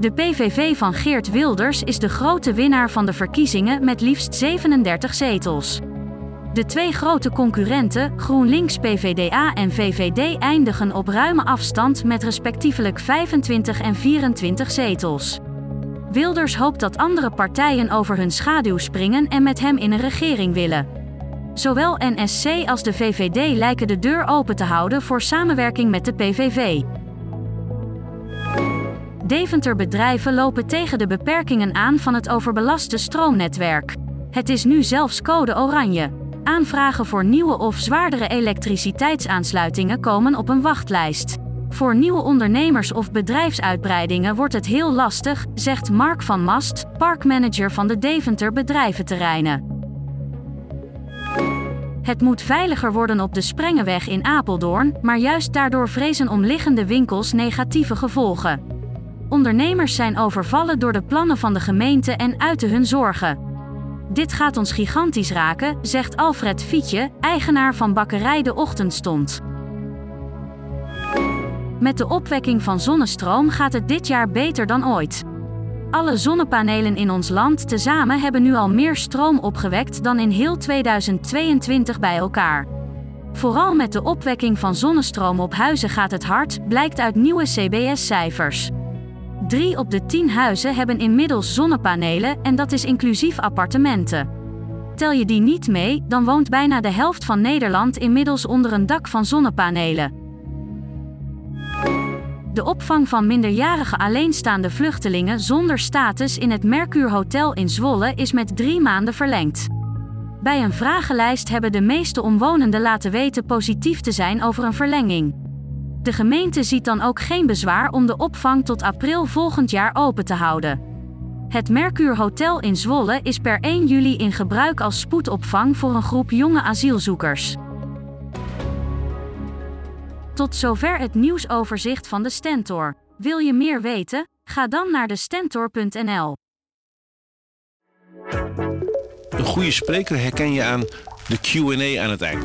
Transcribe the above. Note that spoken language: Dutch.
De PVV van Geert Wilders is de grote winnaar van de verkiezingen met liefst 37 zetels. De twee grote concurrenten, GroenLinks PVDA en VVD, eindigen op ruime afstand met respectievelijk 25 en 24 zetels. Wilders hoopt dat andere partijen over hun schaduw springen en met hem in een regering willen. Zowel NSC als de VVD lijken de deur open te houden voor samenwerking met de PVV. Deventer bedrijven lopen tegen de beperkingen aan van het overbelaste stroomnetwerk. Het is nu zelfs code oranje. Aanvragen voor nieuwe of zwaardere elektriciteitsaansluitingen komen op een wachtlijst. Voor nieuwe ondernemers of bedrijfsuitbreidingen wordt het heel lastig, zegt Mark van Mast, parkmanager van de Deventer Bedrijventerreinen. Het moet veiliger worden op de Sprengenweg in Apeldoorn, maar juist daardoor vrezen omliggende winkels negatieve gevolgen. Ondernemers zijn overvallen door de plannen van de gemeente en uiten hun zorgen. Dit gaat ons gigantisch raken, zegt Alfred Fietje, eigenaar van bakkerij De Ochtendstond. Met de opwekking van zonnestroom gaat het dit jaar beter dan ooit. Alle zonnepanelen in ons land tezamen hebben nu al meer stroom opgewekt dan in heel 2022 bij elkaar. Vooral met de opwekking van zonnestroom op huizen gaat het hard, blijkt uit nieuwe CBS-cijfers. Drie op de tien huizen hebben inmiddels zonnepanelen en dat is inclusief appartementen. Tel je die niet mee, dan woont bijna de helft van Nederland inmiddels onder een dak van zonnepanelen. De opvang van minderjarige alleenstaande vluchtelingen zonder status in het Mercure Hotel in Zwolle is met drie maanden verlengd. Bij een vragenlijst hebben de meeste omwonenden laten weten positief te zijn over een verlenging. De gemeente ziet dan ook geen bezwaar om de opvang tot april volgend jaar open te houden. Het Mercure Hotel in Zwolle is per 1 juli in gebruik als spoedopvang voor een groep jonge asielzoekers. Tot zover het nieuwsoverzicht van de Stentor. Wil je meer weten? Ga dan naar de Stentor.nl. Een goede spreker herken je aan de QA aan het eind.